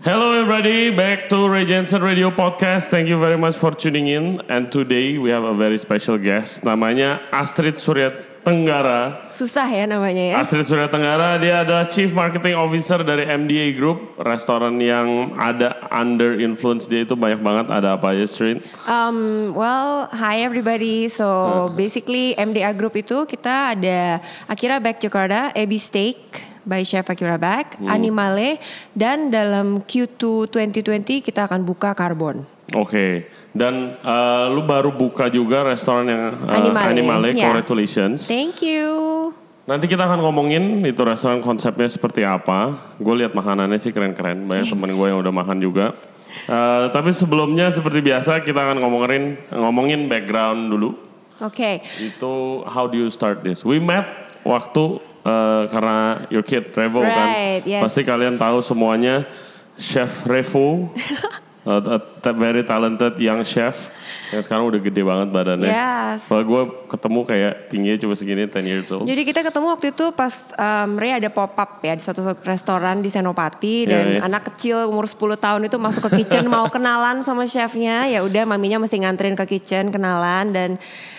Hello everybody, back to Ray Jensen Radio Podcast. Thank you very much for tuning in. And today we have a very special guest. Namanya Astrid Surya Tenggara. Susah ya namanya ya. Astrid Surya Tenggara, dia adalah Chief Marketing Officer dari MDA Group. Restoran yang ada under influence dia itu banyak banget. Ada apa aja, Astrid? Um, well, hi everybody. So basically MDA Group itu kita ada Akira Back Jakarta, Ebi Steak by Chef Akira Back, Animale, dan dalam Q2 2020 kita akan buka Carbon. Oke. Dan eh, lu baru buka juga restoran yang eh, Animale, Animale. ya. Congratulations. Thank you. Nanti kita akan ngomongin itu restoran konsepnya seperti apa. Gue lihat makanannya sih keren-keren. Banyak temen gue yang udah makan juga. Eh, tapi sebelumnya seperti biasa kita akan ngomongin ngomongin background dulu. Oke. Itu how do you start this? We met waktu eh, karena your kid Revo Right, kan. yes. Pasti kalian tahu semuanya Chef Revo. a ta- very talented young chef yang sekarang udah gede banget badannya. Yes. Kalau gue ketemu kayak tingginya cuma segini 10 years old. Jadi kita ketemu waktu itu pas um, Ray ada pop up ya di satu restoran di Senopati Iya, dan iya. anak kecil umur 10 tahun itu masuk ke kitchen mau kenalan sama chefnya ya udah maminya mesti nganterin ke kitchen kenalan dan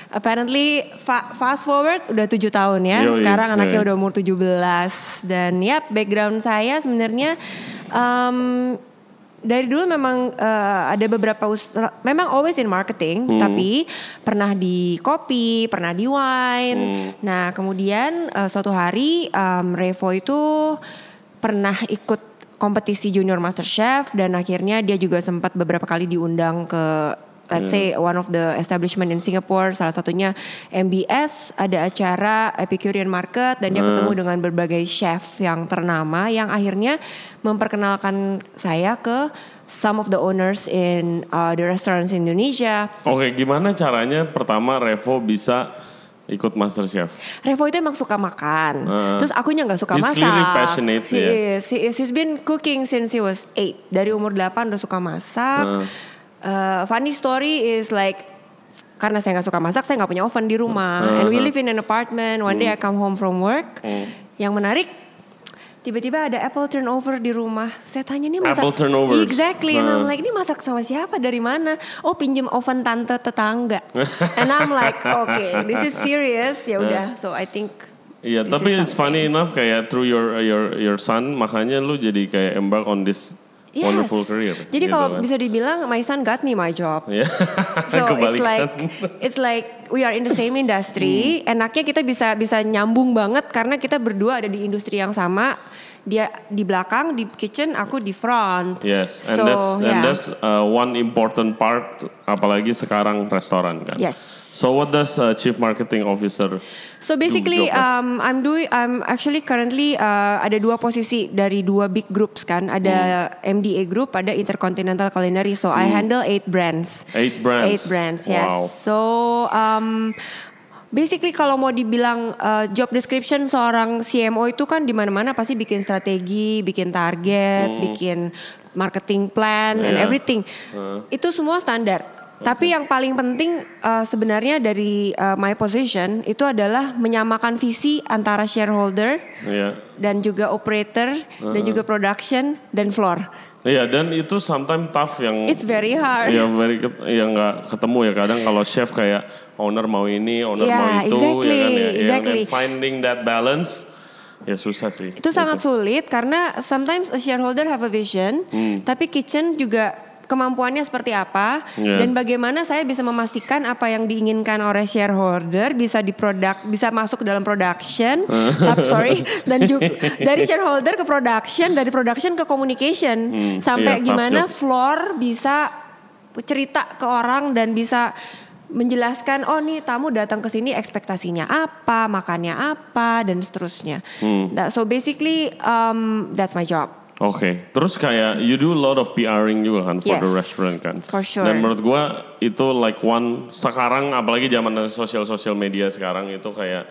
apparently fa- fast forward udah tujuh tahun ya Yoi, sekarang anaknya udah umur 17 dan ya background saya sebenarnya um, dari dulu memang eh, ada beberapa usaha, memang always in marketing, tapi pernah di kopi, pernah di wine. Nah kemudian eh, suatu hari em, Revo itu pernah ikut kompetisi Junior Master Chef dan akhirnya dia juga sempat beberapa kali diundang ke let's say one of the establishment in Singapore salah satunya MBS ada acara Epicurean Market dan dia ketemu dengan berbagai chef yang ternama yang akhirnya memperkenalkan saya ke some of the owners in uh, the restaurants in Indonesia. Oke, gimana caranya pertama Revo bisa ikut Master Chef? Revo itu emang suka makan, Heeh. terus akunya nggak suka He's masak. clearly passionate, He ya. is. He is. He's been cooking since he was eight. Dari umur 8 udah suka masak. Heeh. Uh, funny story is like karena saya nggak suka masak, saya nggak punya oven di rumah. Heeh. And we live in an apartment. One day I come home from work. Hmm. Yang menarik, tiba-tiba ada apple turnover di rumah. Saya tanya nih masak. Apple turnovers. Exactly. And I'm like, ini masak sama siapa? Dari mana? Oh, pinjem oven tante tetangga. And I'm like, okay, this is serious. Ya udah. So I think. Iya, this tapi it's funny enough kayak through your your your son, makanya lu jadi kayak embark on this Yes. wonderful career. Jadi gitu kalau kan. bisa dibilang my son got me my job. Iya. So it's like it's like we are in the same industry. Hmm. Enaknya kita bisa bisa nyambung banget karena kita berdua ada di industri yang sama. Dia di belakang di kitchen, aku di front. Yes, and So, that's and yeah. that's uh, one important part apalagi sekarang restoran kan. Yes. So what does uh, chief marketing officer So basically, ya? um, I'm doing, I'm actually currently uh, ada dua posisi dari dua big groups kan. Ada Hmm. MDA Group, ada Intercontinental Culinary. So I handle eight brands. Eight brands. Eight brands, yes. Wow. So um, basically kalau mau dibilang uh, job description seorang CMO itu kan di mana-mana pasti bikin strategi, bikin target, bikin marketing plan and Hmm. Yeah. everything. Itu semua standar. Tapi yang paling penting uh, sebenarnya dari uh, my position itu adalah menyamakan visi antara shareholder Iya. dan juga operator dan juga production dan floor. Iya, dan itu sometimes tough yang It's very hard. Ya very ket- ya nggak ketemu ya kadang kalau chef kayak owner mau ini, owner Yeah, mau itu exactly, ya kan ya. Ya, exactly. and finding that balance ya susah sih. Itu sangat sulit karena sometimes a shareholder have a vision, tapi kitchen juga kemampuannya seperti apa Yeah. dan bagaimana saya bisa memastikan apa yang diinginkan oleh shareholder bisa diproduk bisa masuk ke dalam production, tapi sorry dan juga dari shareholder ke production, dari production ke communication sampai iya, tough gimana job. floor bisa cerita ke orang dan bisa menjelaskan oh nih tamu datang ke sini ekspektasinya apa makannya apa dan seterusnya That- so basically um, that's my job Oke, terus kayak you do a lot of PRing juga kan for the Yes, restaurant kan. for sure. Dan menurut gua itu like one sekarang apalagi zaman sosial sosial media sekarang itu kayak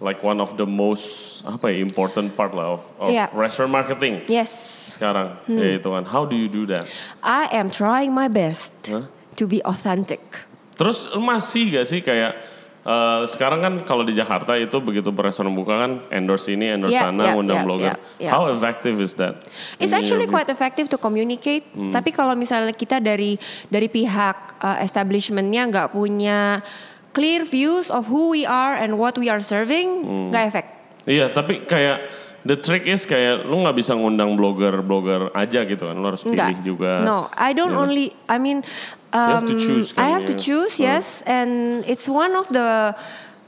like one of the most apa ya important part lah of, of Iya. restaurant marketing yes sekarang Hmm. ya itu kan. How do you do that? I am trying my best Huh? to be authentic Terus masih gak sih kayak Eh, sekarang kan kalau di Jakarta itu begitu restoran buka kan endorse ini, endorse Yeah, sana, yeah, undang yeah, blogger. yeah, yeah. How effective is that? It's actually quite effective to communicate. Hmm. Tapi kalau misalnya kita dari dari pihak uh, establishmentnya nggak punya clear views of who we are and what we are serving, Hmm. nggak efek. Iya, tapi kayak the trick is kayak lu nggak bisa ngundang blogger-blogger aja gitu kan, lu harus pilih Enggak. juga. No, I don't Gitu. only. I mean, have to um, choose I kan, have to ya. choose, Hmm. yes, and it's one of the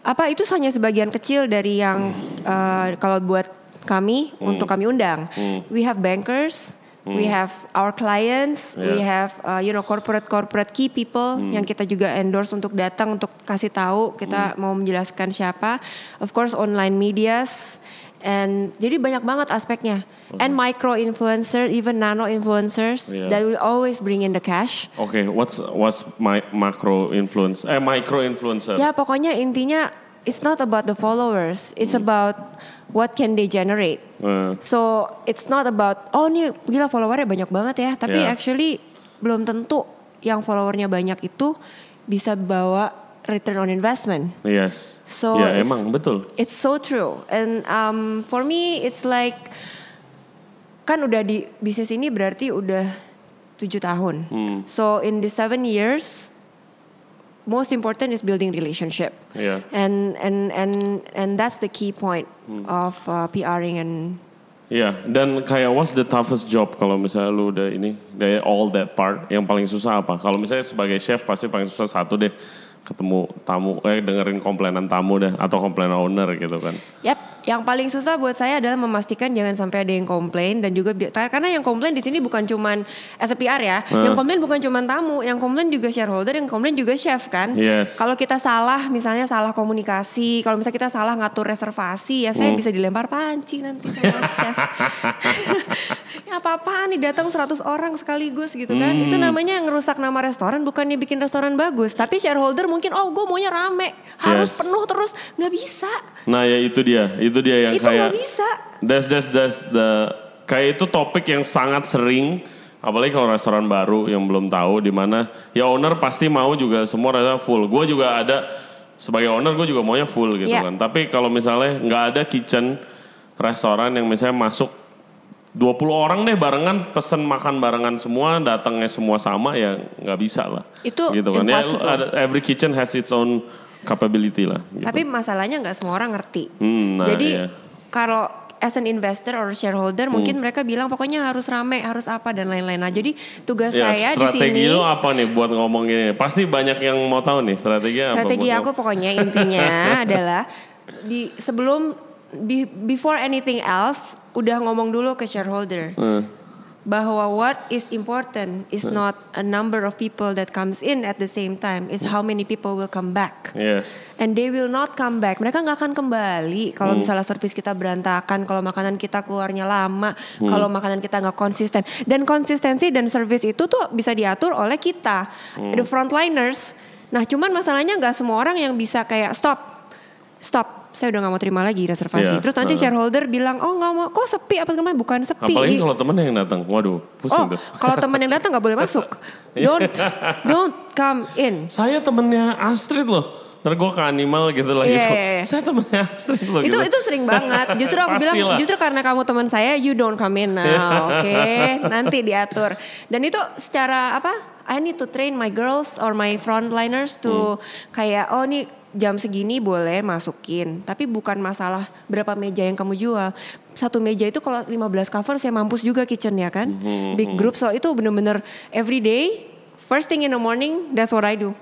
apa itu hanya sebagian kecil dari yang uh, kalau buat kami Hmm. untuk kami undang. We have bankers. We have our clients, we Yeah. have uh, you know corporate corporate key people Hmm. yang kita juga endorse untuk datang untuk kasih tahu kita Hmm. mau menjelaskan siapa. Of course online medias and jadi banyak banget aspeknya. And micro influencer, even nano influencers Yeah. that will always bring in the cash. Oke, what's what's my macro influence? Eh micro influencer. Ya pokoknya intinya it's not about the followers, it's about what can they generate. Eh, So it's not about oh nih gila followernya banyak banget ya, tapi Yeah. actually belum tentu yang followernya banyak itu bisa bawa return on investment. yes. So ya it's- emang betul. It's so true. And um, for me it's like kan udah di bisnis ini berarti udah tujuh tahun. Hmm. So in the seven years, most important is building relationship. Iya. And and and and that's the key point Hmm. of uh, PRing and Iya, dan kayak what's the toughest job kalau misalnya lu udah ini dari all that part yang paling susah apa? Kalau misalnya sebagai chef pasti paling susah satu deh ketemu tamu, eh dengerin komplainan tamu deh atau komplainan owner gitu kan. Yap, yang paling susah buat saya adalah memastikan jangan sampai ada yang komplain dan juga karena yang komplain di sini bukan cuman as a PR ya, Hmm. yang komplain bukan cuman tamu, yang komplain juga shareholder, yang komplain juga chef kan. Yes. Kalau kita salah, misalnya salah komunikasi, kalau misalnya kita salah ngatur reservasi, ya saya Hmm. bisa dilempar panci nanti sama chef. ya apa-apaan nih datang 100 orang sekaligus gitu kan. Itu Hmm. namanya ngerusak nama restoran bukannya bikin restoran bagus, tapi shareholder mungkin oh gue maunya rame, harus Yes. penuh terus, nggak bisa. Nah ya itu dia, itu dia yang Itu kayak nggak bisa. that's that's that's the kayak itu topik yang sangat sering apalagi kalau restoran baru yang belum tahu di mana ya owner pasti mau juga semua rasa full. Gue juga ada sebagai owner gue juga maunya full gitu Iya. kan. Tapi kalau misalnya nggak ada kitchen restoran yang misalnya masuk 20 orang deh barengan pesen makan barengan semua datangnya semua sama ya nggak bisa lah. Itu gitu kan. Ya, ada, every kitchen has its own capability lah. Gitu. Tapi masalahnya nggak semua orang ngerti. Hmm, nah, Jadi iya. kalau as an investor or shareholder Hmm. mungkin mereka bilang pokoknya harus rame, harus apa dan lain-lain. Nah, jadi tugas Ya, saya di strategi sini lu apa nih buat ngomongin ini? Pasti banyak yang mau tahu nih strategi apa. strategi aku ngomong? pokoknya intinya adalah di sebelum be- before anything else udah ngomong dulu ke shareholder Eh, bahwa what is important is not a number of people that comes in at the same time, is how many people will come back. yes. And they will not come back. Mereka nggak akan kembali kalau misalnya service kita berantakan, kalau makanan kita keluarnya lama, kalau makanan kita nggak konsisten. Dan konsistensi dan service itu tuh bisa diatur oleh kita, the frontliners. Nah, cuman masalahnya nggak semua orang yang bisa kayak stop, stop. Saya udah nggak mau terima lagi reservasi. Iya, Terus nanti betul. shareholder bilang, oh nggak mau, kok sepi apa kemarin? Bukan sepi. Apalagi kalau temen yang datang, waduh, pusing Oh, tuh. kalau teman yang datang nggak boleh masuk. Don't, don't come in. Saya temennya Astrid loh. Ntar gue ke animal gitu lagi. Iya, iya, iya. Saya temennya Astrid loh. itu gitu. itu sering banget. Justru aku bilang justru karena kamu teman saya, you don't come in now, oke? Nanti diatur. Dan itu secara apa? I need to train my girls or my frontliners to kayak oh nih jam segini boleh masukin, tapi bukan masalah berapa meja yang kamu jual. Satu meja itu kalau 15 cover saya mampus juga kitchen ya kan. Big group so itu bener-bener every day first thing in the morning that's what I do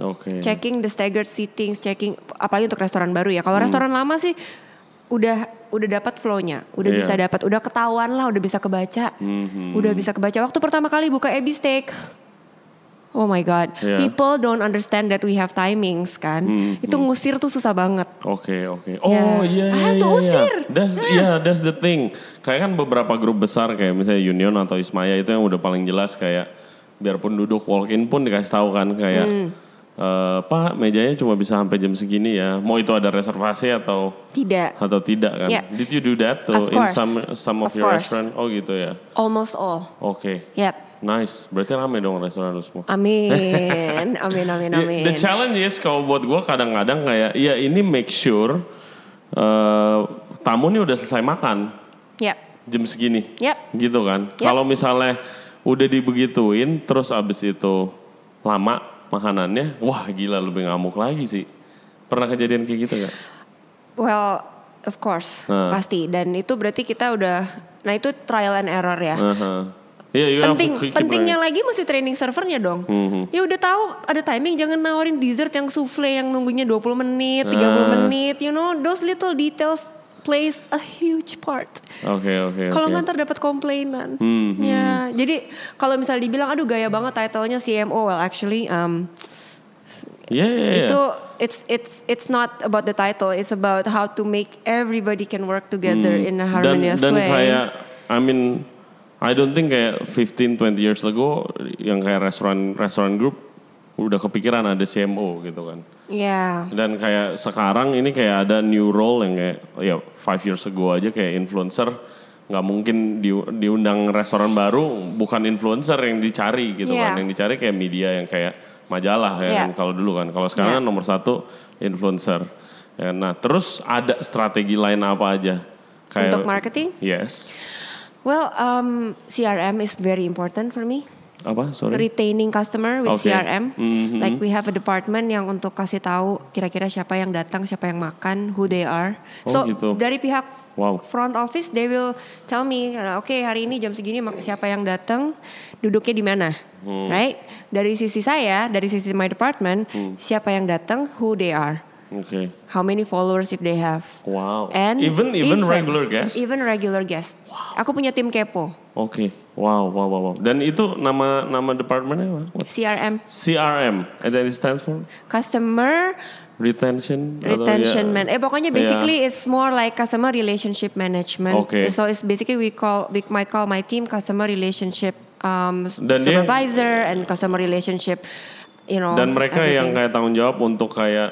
Oke. checking the staggered seatings, checking apalagi untuk restoran baru ya. Kalau restoran lama sih udah udah dapat flow-nya, udah Iya. bisa dapat, udah ketahuan lah, udah bisa kebaca. Mhm. Udah bisa kebaca. Waktu pertama kali buka Ebi Steak. Oh my god, Iya. people don't understand that we have timings kan. Mhm. Itu ngusir tuh susah banget. Oke oke. Oh iya I iya have iya. to iya. usir. That's yeah, that's the thing. Kayak kan beberapa grup besar kayak misalnya Union atau Ismaya itu yang udah paling jelas kayak biarpun duduk walk in pun dikasih tahu kan kayak Hmm. Eh, Pak mejanya cuma bisa sampai jam segini ya. Mau itu ada reservasi atau Tidak. atau tidak kan? Yeah. Did you do that tuh Of in course. some some of, Of your course. restaurant? Oh gitu ya. Almost all. Oke. Yep. Nice. Berarti rame dong restoran lu semua. Amin. Amin amin Yeah, amin. The challenge is kalau buat gue kadang-kadang kayak ya ini make sure eh, tamu nih udah selesai makan Yep. jam segini. Yep. Gitu kan. Yep. Kalau misalnya udah dibegituin terus abis itu lama makanannya, wah gila lebih ngamuk lagi sih. Pernah kejadian kayak gitu gak? Well, of course, Nah. pasti. Dan itu berarti kita udah, nah itu trial and error ya. You have to Penting, keep pentingnya learning. lagi mesti training servernya dong. Mhm. Ya udah tahu ada timing, jangan nawarin dessert yang souffle yang nunggunya 20 menit, 30 Ah. menit. You know, those little details plays a huge part. Oke, oke, Kalau oke. nggak ntar dapat komplainan. Hmm, Ya, jadi kalau misalnya dibilang aduh gaya banget title-nya CMO, well actually um, Iya, iya, iya. itu it's it's it's not about the title, it's about how to make everybody can work together in a harmonious dan, dan way. kayak I mean I don't think kayak 15 20 years ago yang kayak restoran restoran group udah kepikiran ada CMO gitu kan. Ya, Dan kayak sekarang ini kayak ada new role yang kayak ya five years ago aja kayak influencer nggak mungkin di, diundang restoran baru bukan influencer yang dicari gitu Iya. kan yang dicari kayak media yang kayak majalah ya Iya. kan kalau dulu kan kalau sekarang Iya. kan nomor satu influencer Ya, nah terus ada strategi lain apa aja untuk marketing? yes Well, um, CRM is very important for me. Apa sorry Retaining customer with Okay. CRM. Mhm. Like we have a department yang untuk kasih tahu kira-kira siapa yang datang, siapa yang makan, who they are. Oh, so gitu. dari pihak Wow. front office they will tell me, oke hari ini jam segini siapa yang datang, duduknya di mana, Hmm. right? Dari sisi saya, dari sisi my department, Hmm. siapa yang datang, who they are, oke how many followers if they have, wow and even even, regular guest even regular guest. Aku punya tim kepo, oke wow wow wow wow dan itu nama nama departemennya apa? CRM, CRM and then it stands for customer retention atau retention ya- man. Eh pokoknya ya. basically it's more like customer relationship management. Okay. So it's basically we call we might call my team customer relationship um, Dan dia- supervisor and customer relationship. You know. dan mereka yang everything. kayak tanggung jawab untuk kayak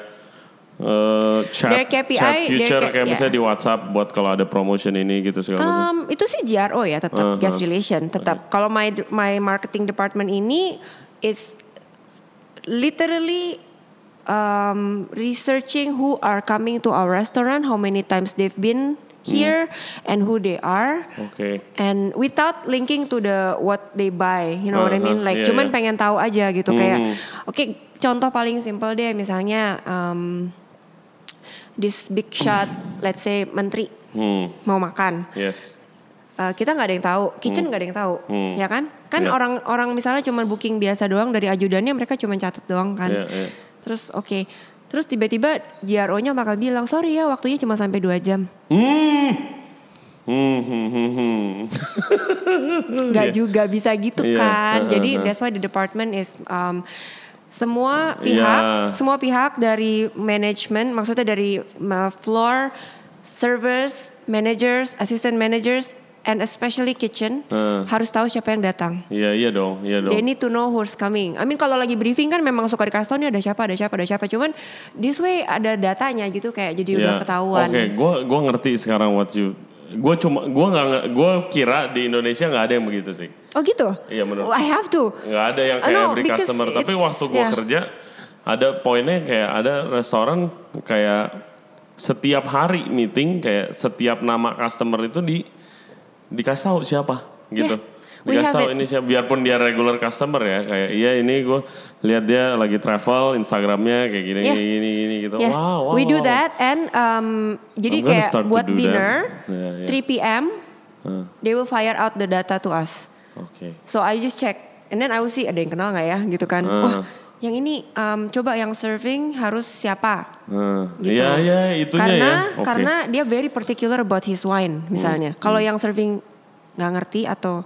eh, chat, Their KPI, chat their future K- kayak yeah. misalnya di WhatsApp buat kalau ada promotion ini gitu segala macam. Um, itu sih GRO ya tetap Uh-huh. guest relation tetap. Kalau my my marketing department ini is literally um, researching who are coming to our restaurant, how many times they've been here, and who they are. Oke. And without linking to the what they buy, you know what I mean? Uh-huh, Like iya, cuman iya. pengen tahu aja gitu kayak, Hmm. oke contoh paling simpel deh misalnya um, this big shot, let's say menteri Hmm. mau makan, Yes. Uh, kita nggak ada yang tahu, kitchen nggak ada yang tahu, Hmm. ya kan? Kan Iya. orang-orang misalnya cuma booking biasa doang dari ajudannya mereka cuma catat doang kan. Iya, iya. Terus oke, terus tiba-tiba GRO-nya bakal bilang sorry ya waktunya cuma sampai dua jam. Hmm. Hmm, hmm, hmm, hmm. nggak Iya. juga bisa gitu kan. uh-uh, Jadi uh. that's why the department is um, semua pihak, Iya. semua pihak dari manajemen, maksudnya dari floor, servers, managers, assistant managers, and especially kitchen Uh. harus tahu siapa yang datang. Iya, iya dong, iya dong. They need to know who's coming. I mean kalau lagi briefing kan memang suka dikasih tau nih ada siapa, ada siapa, ada siapa. Cuman this way ada datanya gitu kayak jadi udah Iya. ketahuan. Oke, gua gua ngerti sekarang what you Gue cuma gue nggak gua kira di Indonesia nggak ada yang begitu sih. Oh gitu? Iya, menurut- Oh, I have to. nggak ada yang kayak no, every customer tapi waktu gua yeah. kerja ada poinnya kayak ada restoran kayak setiap hari meeting kayak setiap nama customer itu di dikasih tahu siapa gitu Yeah, dikasih tahu ini siapa biarpun dia regular customer ya kayak iya ini gue lihat dia lagi travel Instagramnya kayak gini Yeah. gini gini gitu Yeah, wow wow we do wow. that and um, jadi I'm kayak buat dinner Yeah, yeah. 3 p.m. Huh, they will fire out the data to us. oke So I just check and then I will see ada yang kenal nggak ya gitu kan. Uh. Wah, yang ini um, coba yang serving harus siapa Nah, gitu. iya iya itunya karena ya. Hmm. karena dia very particular about his wine misalnya. Kalau yang serving nggak ngerti atau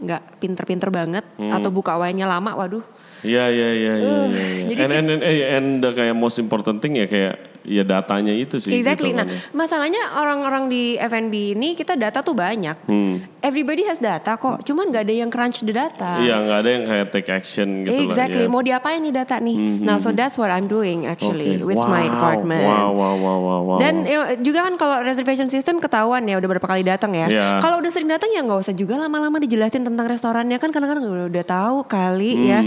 nggak pinter-pinter banget Hmm. atau buka wine-nya lama, waduh. Iya iya iya iya. Uh, iya, iya. jadi and, and, and, eh, and the kayak most important thing ya kayak ya datanya itu sih. Exactly. Gitu Nah, kan ya. masalahnya orang-orang di F&B ini kita data tuh banyak. Hmm. everybody has data kok. Cuman nggak ada yang crunch the data. Iya nggak ada yang kayak take action gitu exactly. lah. ya. Mau diapain nih data nih? Nah, so that's what I'm doing actually Oke. with my Wow, department. Wow, wow, wow, wow, wow. Dan ya, juga kan kalau reservation system ketahuan ya udah berapa kali datang ya. Iya. Kalau udah sering datang ya nggak usah juga lama-lama dijelasin tentang restorannya kan kadang-kadang udah, udah tahu kali ya.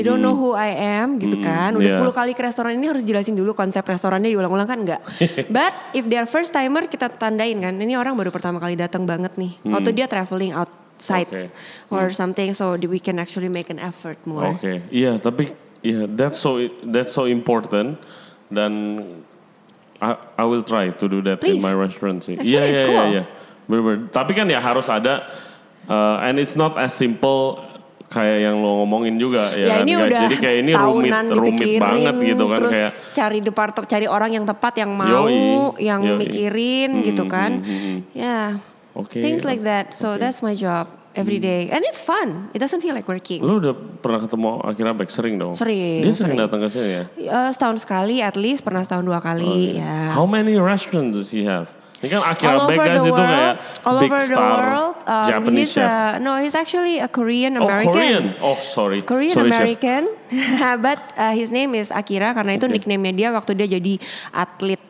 You don't know who I am gitu kan. Udah iya. 10 kali ke restoran ini harus jelasin dulu konsep restorannya diulang-ulang kan enggak. But if they are first timer kita tandain kan ini orang baru pertama kali datang banget nih. Atau dia traveling outside Oke. or something so we can actually make an effort more. Oke, iya tapi iya that's so that's so important dan I, I will try to do that in Please. my restaurant sih. Iya iya iya iya. Tapi kan ya harus ada uh, and it's not as simple kayak yang lo ngomongin juga ya, Ya, kan ini guys. udah Jadi kayak ini rumit rumit dipikirin, banget gitu kan terus kayak cari departemen, cari orang yang tepat yang mau, Yoi, yang yoi. mikirin Hmm, gitu hmm, kan. hmm, hmm. Ya, Oke. things like that. So Oke. that's my job every day, and it's fun. It doesn't feel like working. Lo udah pernah ketemu Akira Beck sering dong? Sering, Dia sering, sering. datang ke sini ya? Eh, setahun sekali, at least pernah setahun dua kali. Ya. How many restaurants does he have? Ini kan Akira all Beck over the itu world, kayak all big over the star world. Um, Japanese he's chef. a, no, he's actually a Korean oh American. Korean. Oh sorry. Korean sorry, chef. American, but uh, his name is Akira karena itu Oke. nickname-nya dia waktu dia jadi atlet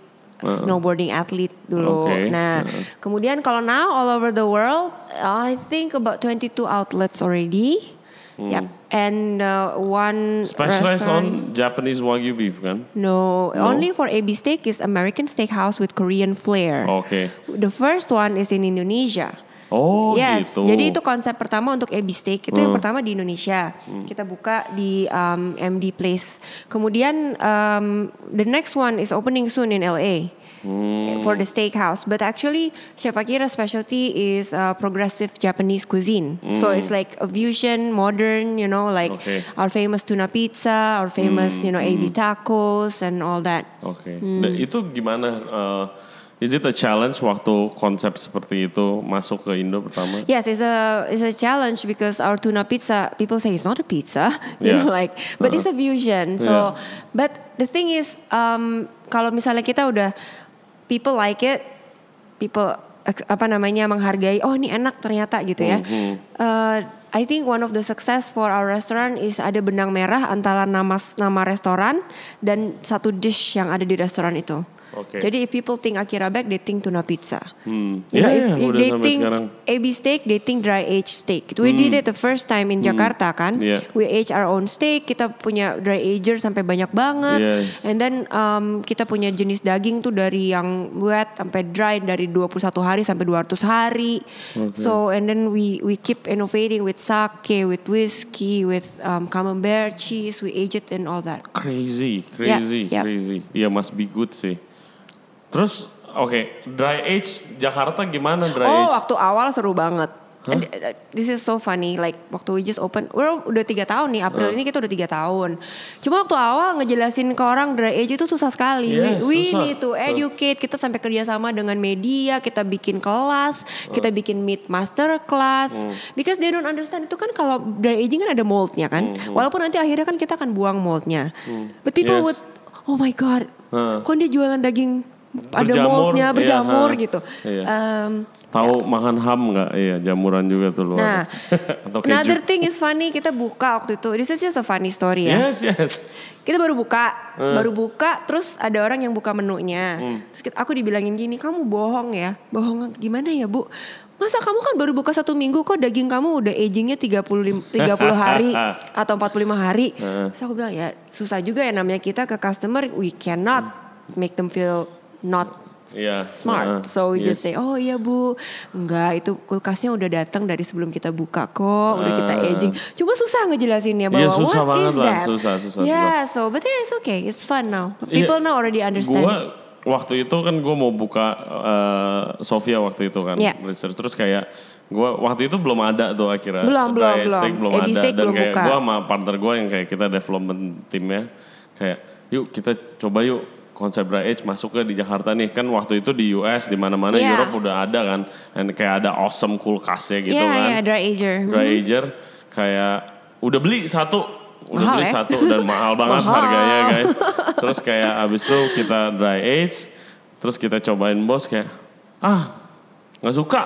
snowboarding atlet dulu. Oke. Nah, Uh. kemudian kalau now all over the world, I think about 22 outlets already. Yep. And uh, one. Specialized on Japanese Wagyu beef kan? No, No? only for AB Steak is American Steakhouse with Korean flair. Oke. The first one is in Indonesia. Oh yes, gitu. jadi itu konsep pertama untuk AB Steak itu yang Hmm. pertama di Indonesia. Kita buka di um, MD Place. Kemudian um, the next one is opening soon in LA. Hmm. For the steakhouse, but actually Chef Akira's specialty is uh, progressive Japanese cuisine. So it's like a fusion, modern, you know, like Hmm. Okay. our famous tuna pizza, our famous, you know, Hmm. AB tacos and all that. Oke. Hmm. Dan itu gimana? uh, is it a challenge waktu konsep seperti itu masuk ke Indo pertama? Yes, it's a it's a challenge because our tuna pizza people say it's not a pizza, you Yeah. know, like, but it's a fusion. So, Yeah. but the thing is, um, kalau misalnya kita udah people like it, people ex- apa namanya menghargai, oh ini enak ternyata gitu ya. Mm-hmm. Uh, I think one of the success for our restaurant is ada benang merah antara nama nama restoran dan satu dish yang ada di restoran itu. Oke. Jadi if people think Akira Back, they think tuna pizza. Hmm. You know, Iya, if, iya, if they think sekarang. AB steak, they think dry aged steak. We did it the first time in Jakarta kan. Iya. We age our own steak. Kita punya dry ager sampai banyak banget. Yes. And then um, kita punya jenis daging tuh dari yang wet sampai dry dari 21 hari sampai 200 hari. So and then we we keep innovating with sake, with whiskey, with um, camembert cheese. We age it and all that. Crazy, Yeah, crazy, yeah. crazy. Iya must be good sih. Terus, oke, dry age Jakarta gimana dry Oh, age? waktu awal seru banget. And, uh, This is so funny. Like waktu we just open, we're udah tiga tahun nih. April ini kita udah tiga tahun. Cuma waktu awal ngejelasin ke orang dry age itu susah sekali. Yes, we we susah. need to educate. Kita sampai kerjasama dengan media. Kita bikin kelas. Kita bikin meet master class. Because they don't understand itu kan kalau dry aging kan ada moldnya kan. Walaupun nanti akhirnya kan kita akan buang moldnya. But people Yes. would, oh my god, Huh. kok dia jualan daging ada moldnya iya, berjamur ha. gitu. Iya. Um, Tahu makan ham nggak? Iya, jamuran juga tuh luar. Nah, Atau keju. another thing is funny kita buka waktu itu. This is just a funny story ya. Yes, yes. Kita baru buka, Hmm. baru buka, terus ada orang yang buka menunya. Terus kita- aku dibilangin gini, kamu bohong ya, bohong gimana ya bu? Masa kamu kan baru buka satu minggu kok daging kamu udah agingnya 30, 30 hari atau 45 hari. Hmm. Terus aku bilang ya susah juga ya namanya kita ke customer, we cannot make them feel not Iya. smart. uh, so we just yes. say, oh iya bu, enggak itu kulkasnya udah datang dari sebelum kita buka kok, udah kita Ah. aging. Cuma susah ngejelasinnya bahwa susah what is lah, that? susah, susah, Yeah, so but yeah, it's okay, it's fun now. Iya, People now already understand. Gua waktu itu kan gue mau buka eh, Sofia waktu itu kan Iya. research terus kayak gue waktu itu belum ada tuh akhirnya Belum, belum, belum. Belum ada dan belum kayak buka. gue sama partner gue yang kayak kita development timnya kayak yuk kita coba yuk konsep dry age masuk ke di Jakarta nih kan waktu itu di US di mana-mana Iya. Europe udah ada kan dan kayak ada awesome kulkasnya gitu yeah, kan yeah, dry ager. dry ager kayak udah beli satu udah Mahal beli ya? satu dan mahal banget Mahal. harganya guys terus kayak abis itu kita dry age terus kita cobain bos kayak ah nggak suka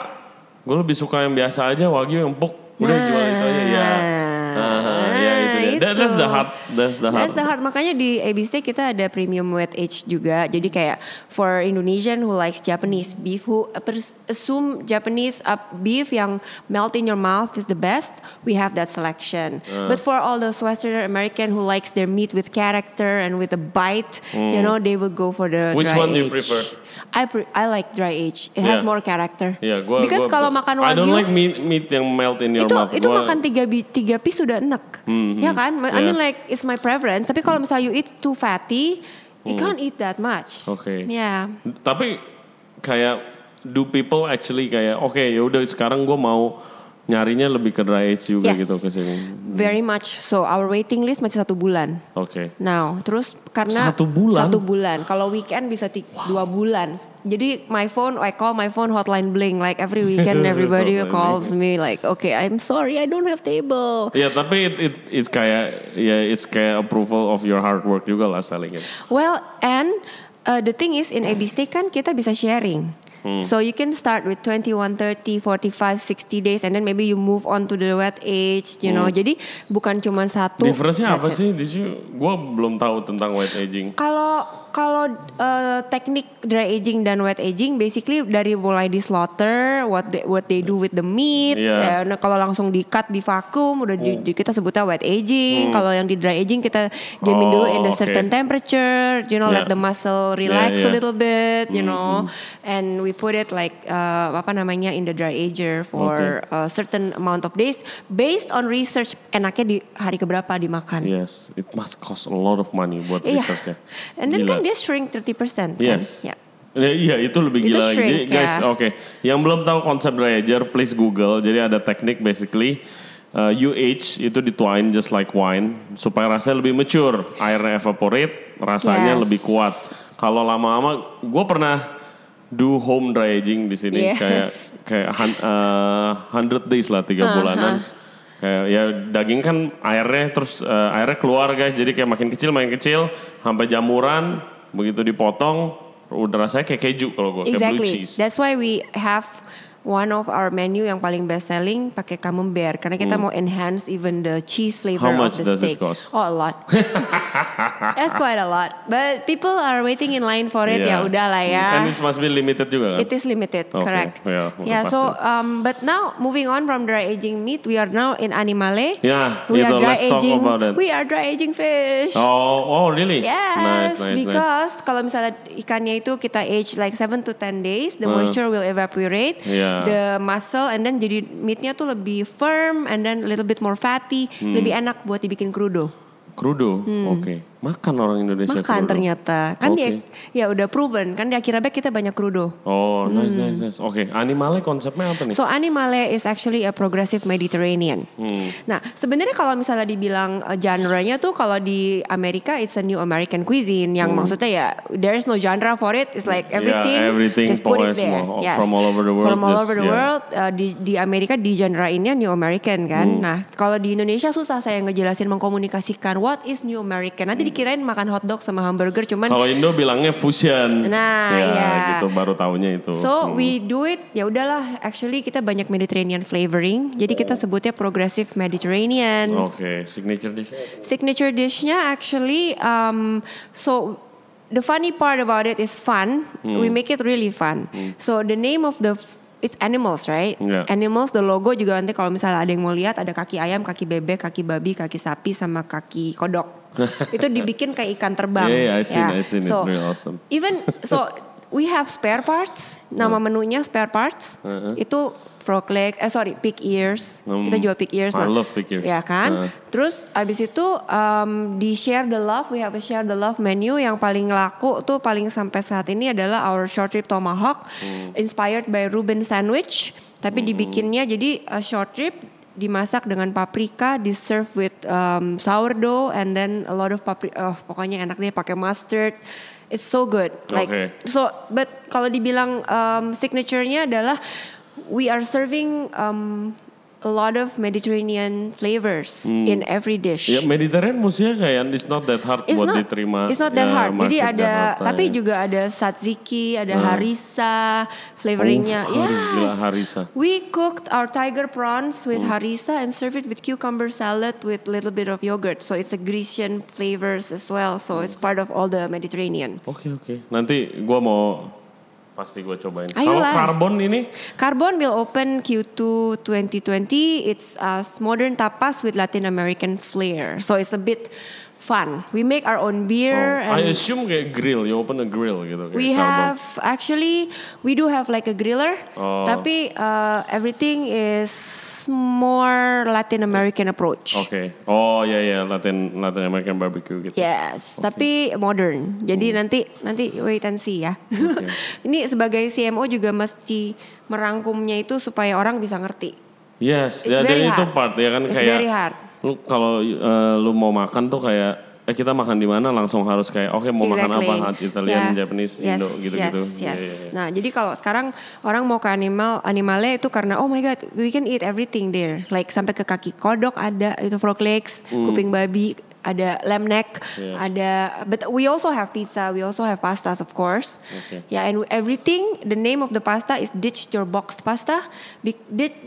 Gue lebih suka yang biasa aja wagyu yang empuk. Udah jual itu aja ya. Ah, ya dia. That- that's the hard. That's the hard. That's the hard. Makanya di AB Steak kita ada premium wet age juga. Jadi kayak for Indonesian who likes Japanese beef, who assume Japanese uh, beef yang melt in your mouth is the best, we have that selection. But for all those Western American who likes their meat with character and with a bite, you know, they will go for the Hmm. Which dry one do you age. prefer? I pre- I like dry age. It has Yeah. more character. Iya, gua Because kalau makan I don't wagyu like meat, meat yang melt in your itu mouth. itu Gua- makan tiga tiga piece sudah enak ya kan I mean Yeah. like it's my preference. Tapi kalau misalnya you eat too fatty you can't eat that much. Oke. ya Tapi kayak do people actually kayak oke ya udah sekarang gue mau nyarinya lebih ke dry age juga Yes. gitu ke sini. very much so our waiting list masih satu bulan Oke. now terus karena Satu bulan? satu bulan kalau weekend bisa ti- dua bulan jadi my phone I call my phone hotline bling like every weekend everybody calls me like okay I'm sorry I don't have table Ya tapi it, it it's kayak ya it's kayak approval of your hard work juga lah selling it. Well, and uh, the thing is in AB Steak kan kita bisa sharing. Hmm. So you can start with 21, 30, 45, 60 days and then maybe you move on to the wet age, you know. Jadi bukan cuma satu. Hmm. Difference-nya apa it. sih? Did you, gue belum tahu tentang wet aging. Kalau kalau uh, teknik dry aging dan wet aging basically dari mulai di slaughter, what they, what they do with the meat, Iya. eh, nah, kalau langsung di cut di vakum udah di- di- kita sebutnya wet aging. Kalau yang di dry aging kita diamin dulu in the Hmm. Oh, certain oke. temperature, you know, Yeah. let the muscle relax yeah. a little bit, you Hmm, know, and we put it like uh, apa namanya in the dry ager for a certain amount of days based on research enaknya di hari keberapa dimakan. Yes, it must cost a lot of money buat Iya. researchnya. And then Gila. kan dia shrink 30% kan? Yes. Ya. Ya, iya itu lebih Itu gila lagi. Jadi shrink, guys, ya. oke. Yang belum tahu konsep dry ager, please Google. Jadi ada teknik basically uh, UH itu dituain just like wine supaya rasanya lebih mature, airnya evaporate, rasanya Yes. lebih kuat. Kalau lama-lama, gue pernah do home dry aging di sini Yes. kayak kayak hun- uh, 100 days lah tiga Uh-huh. bulanan. Kayak ya daging kan airnya terus uh, airnya keluar guys, jadi kayak makin kecil makin kecil sampai jamuran begitu dipotong udah rasanya kayak keju kalau gue kayak blue Exactly. cheese. That's why we have one of our menu yang paling best selling pakai camembert karena kita mau enhance even the cheese flavor. How much of the does it steak. cost? Oh, a lot. That's quite a lot. But people are waiting in line for it. Yeah. Ya udah lah ya. And it must be limited juga kan? It is limited, Okay, correct. yeah, yeah, pasti. so um, but now moving on from dry aging meat, we are now in animale. Yeah, we are dry aging. it. We are dry aging fish. Oh, oh really? Yes, Nice, nice, nice. because kalau misalnya ikannya itu kita age like 7 to 10 days, the Uh. moisture will evaporate, Yeah. The muscle and then jadi meatnya tuh lebih firm and then a little bit more fatty, Hmm. lebih enak buat dibikin krudo. Krudo, oke. Makan orang Indonesia Hmm. Makan krudo. ternyata. Kan dia Oke. ya udah proven kan di Akira Bake kita banyak krudo. Oh, nice, nice, nice. Oke, animalnya konsepnya apa nih? Hmm. So animale is actually a progressive Mediterranean. Hmm. Nah, sebenarnya kalau misalnya dibilang uh, genre-nya tuh kalau di Amerika it's a new American cuisine yang maksudnya ya there is no genre for it. It's like Hmm. Yeah, everything, everything just put it there. semua, Yes. from all over the world, From all just- over the yeah. world uh, di di Amerika di genre ini new American kan. Hmm. Nah, kalau di Indonesia susah saya ngejelasin mengkomunikasikan what is new American. Nanti dikirain makan hotdog sama hamburger cuman Kalau Indo bilangnya fusion. Nah, ya, iya. gitu baru taunya itu. So Hmm. we do it ya udahlah actually kita banyak Mediterranean flavoring jadi kita sebutnya progressive Mediterranean. Oke, signature dish. Signature dishnya actually um, so the funny part about it is fun. Hmm. We make it really fun. So the name of the it's animals right? Yeah. Animals the logo juga nanti kalau misalnya ada yang mau lihat ada kaki ayam, kaki bebek, kaki babi, kaki sapi sama kaki kodok. itu dibikin kayak ikan terbang. Yeah, yeah, I seen, Ya. I seen it. So, Really awesome. Even so we have spare parts. Nama menunya spare parts. Itu frog leg, eh sorry, pig ears. Hmm. Kita jual pig ears. I love pig ears. Ya kan? Uh. Terus abis itu um, di share the love, we have a share the love menu yang paling laku tuh paling sampai saat ini adalah our short rib tomahawk, Hmm. inspired by Reuben sandwich. Tapi dibikinnya jadi uh, short rib dimasak dengan paprika, di serve with um, sourdough and then a lot of paprika. Oh, pokoknya enak deh pakai mustard. It's so good. Like Oke. so, but kalau dibilang um, signature-nya adalah we are serving um, a lot of Mediterranean flavors in every dish. Ya Mediterranean musiknya kayak it's not that hard It's buat not, diterima. it's not that ya, hard. Jadi ada, Jakarta tapi ya. juga ada tzatziki, ada harissa, flavoringnya. Oh, yes. harissa. We cooked our tiger prawns with harissa and serve it with cucumber salad with little bit of yogurt. So it's a Grecian flavors as well. So it's part of all the Mediterranean. Oke oke. Nanti gua mau pasti gua cobain. Kalau karbon ini Carbon will open Q2 2020. It's a modern tapas with Latin American flair. So it's a bit fun. We make our own beer oh, I assume kayak grill, you open a grill gitu we have actually we do have like a griller. Oh. Tapi uh, everything is more Latin American approach. Oke. Oh ya ya Latin Latin American barbecue gitu. Yes, tapi modern. Jadi Hmm. nanti nanti wait and see ya. Ini sebagai CMO juga mesti merangkumnya itu supaya orang bisa ngerti. Yes, It's ya dan very itu hard. part ya kan It's kayak very hard. lu kalau eh, lu mau makan tuh kayak eh kita makan di mana langsung harus kayak oke mau makan apa Italian, Yeah. Japanese, yes, Indo gitu-gitu. Yes, Iya, yes. iya, iya. Nah, jadi kalau sekarang orang mau ke animal, animalnya itu karena oh my god, we can eat everything there. Like sampai ke kaki kodok ada, itu frog legs, kuping babi, ada lamb neck, Hmm. Iya. ada but we also have pizza, we also have pastas of course. Okay. Yeah, and everything the name of the pasta is ditch your box pasta. Be,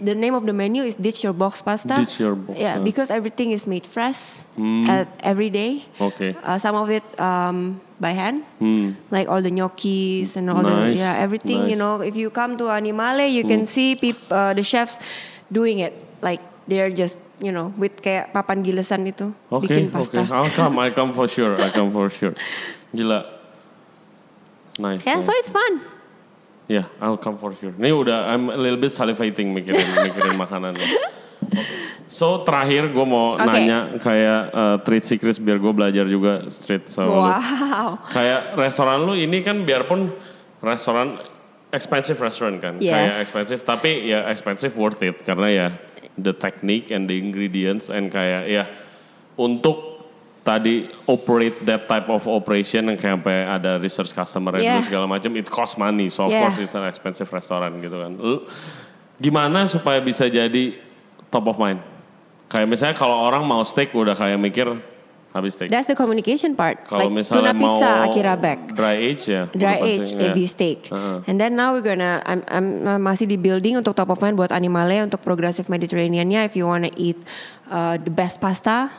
the name of the menu is ditch your box pasta. Ditch your box, Yeah, ah. because everything is made fresh at every day. Oke. Uh, some of it um, by hand, Hmm. like all the gnocchis and all Nice, the yeah everything. You know, if you come to Animale, you can see peop, uh, the chefs doing it. Like they're just you know with kayak papan gilesan itu Oke, bikin oke. pasta. I'll come, I come for sure, I come for sure. Gila. Nice. Yeah, nice. so it's fun. Yeah, I'll come for sure. Ini udah I'm a little bit salivating mikirin mikirin makanannya. Oke. So terakhir gue mau Oke. nanya kayak uh, treat secrets biar gue belajar juga street sama lu. Wow. Kayak restoran lu ini kan biarpun restoran expensive restaurant kan, Yes. kayak expensive tapi ya expensive worth it karena ya the technique and the ingredients and kayak ya untuk tadi operate that type of operation yang kayak sampai ada research customer Yeah. segala macam it cost money so of Yeah. course it's an expensive restaurant gitu kan. Lu, gimana supaya bisa jadi top of mind? Kayak misalnya kalau orang mau steak udah kayak mikir habis steak. That's the communication part. Kalau like tuna pizza Akira back. dry age ya. dry age ya. AB steak. Uh-huh. And then now we're gonna I'm, I'm masih di building untuk top of mind buat animale untuk progressive Mediterranean-nya if you wanna eat uh, the best pasta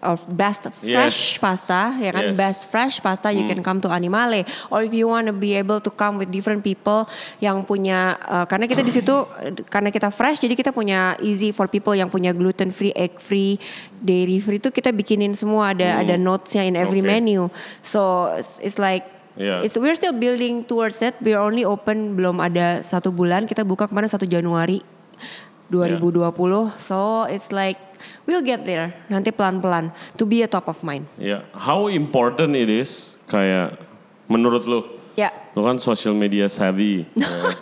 or best fresh pasta ya kan Hmm. Yes. Hmm. best fresh pasta you can come to Animale or if you wanna be able to come with different people yang punya uh, karena kita di situ karena kita fresh jadi kita punya easy for people yang punya gluten free egg free dairy free itu kita bikinin semua ada ada notesnya in every Hmm. Okay. menu so it's, it's like Yeah. It's, we're still building towards that. We're only open belum ada satu bulan. Kita buka kemarin satu Januari 2020. So it's like we'll get there. Nanti pelan-pelan to be a top of mind. Ya, how important it is kayak menurut lu? Ya. Lu kan social media savvy. ya.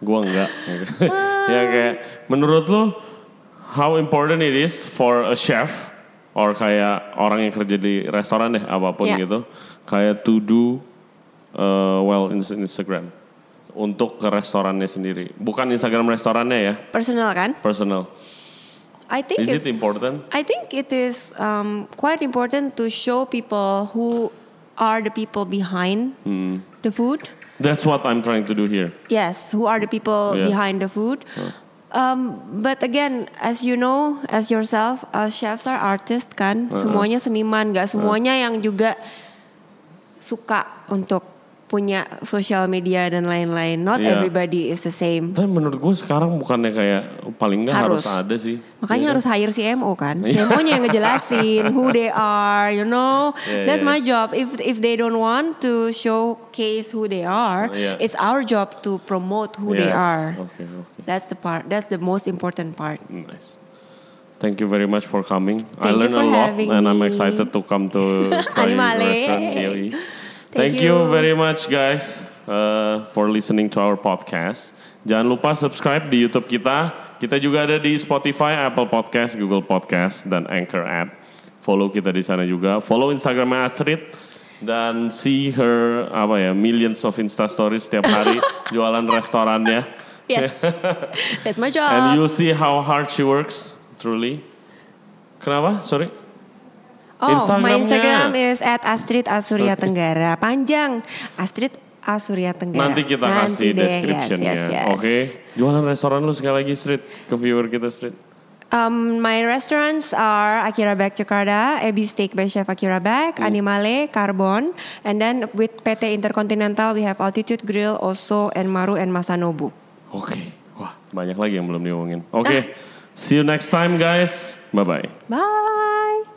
Gua enggak. ya kayak menurut lu how important it is for a chef or kayak orang yang kerja di restoran deh apa pun Ya. gitu kayak to do uh, well in Instagram untuk ke restorannya sendiri. Bukan Instagram restorannya ya, Personal kan? personal. I think Is it's it important? I think it is um, quite important to show people who are the people behind Hmm. the food. That's what I'm trying to do here. Yes, who are the people Yeah. behind the food? Um, but again, as you know, as yourself, uh, chefs are artists kan, Uh-uh. semuanya seniman, gak semuanya yang juga suka untuk punya social media dan lain-lain. Not Yeah. everybody is the same. Tapi menurut gue sekarang bukannya kayak paling nggak harus. Harus. ada sih. Makanya Iya harus hire CMO kan. CMO-nya yang ngejelasin who they are, you know. Yeah, That's yeah. my job. If if they don't want to showcase who they are, Yeah. it's our job to promote who they Yes. are. Oke, oke. That's the part. That's the most important part. Nice. Thank you very much for coming. I Thank you learned a lot and I'm me. excited to come to try Animale. Thank, Thank you. you. very much guys uh, for listening to our podcast. Jangan lupa subscribe di YouTube kita. Kita juga ada di Spotify, Apple Podcast, Google Podcast, dan Anchor app. Follow kita di sana juga. Follow Instagramnya Astrid dan see her apa ya millions of Insta stories setiap hari jualan restorannya. Yes, that's my job. And you see how hard she works, truly. Kenapa? Sorry. Oh, my Instagramnya. Instagram is at Astrid Asurya Tenggara. Panjang, Astrid Asurya Tenggara. Nanti kita kasih deh, description-nya. Yes, yes, yes. Oke. Jualan restoran lu sekali lagi Street ke viewer kita Street. Um, my restaurants are Akira Bag Jakarta, Ebi Steak by Chef Akira Bag, Hmm. Animale, Carbon, and then with PT Intercontinental we have Altitude Grill, Oso, and Maru and Masanobu. Oke. Wah, banyak lagi yang belum diomongin. Oke. See you next time guys. Bye bye. Bye.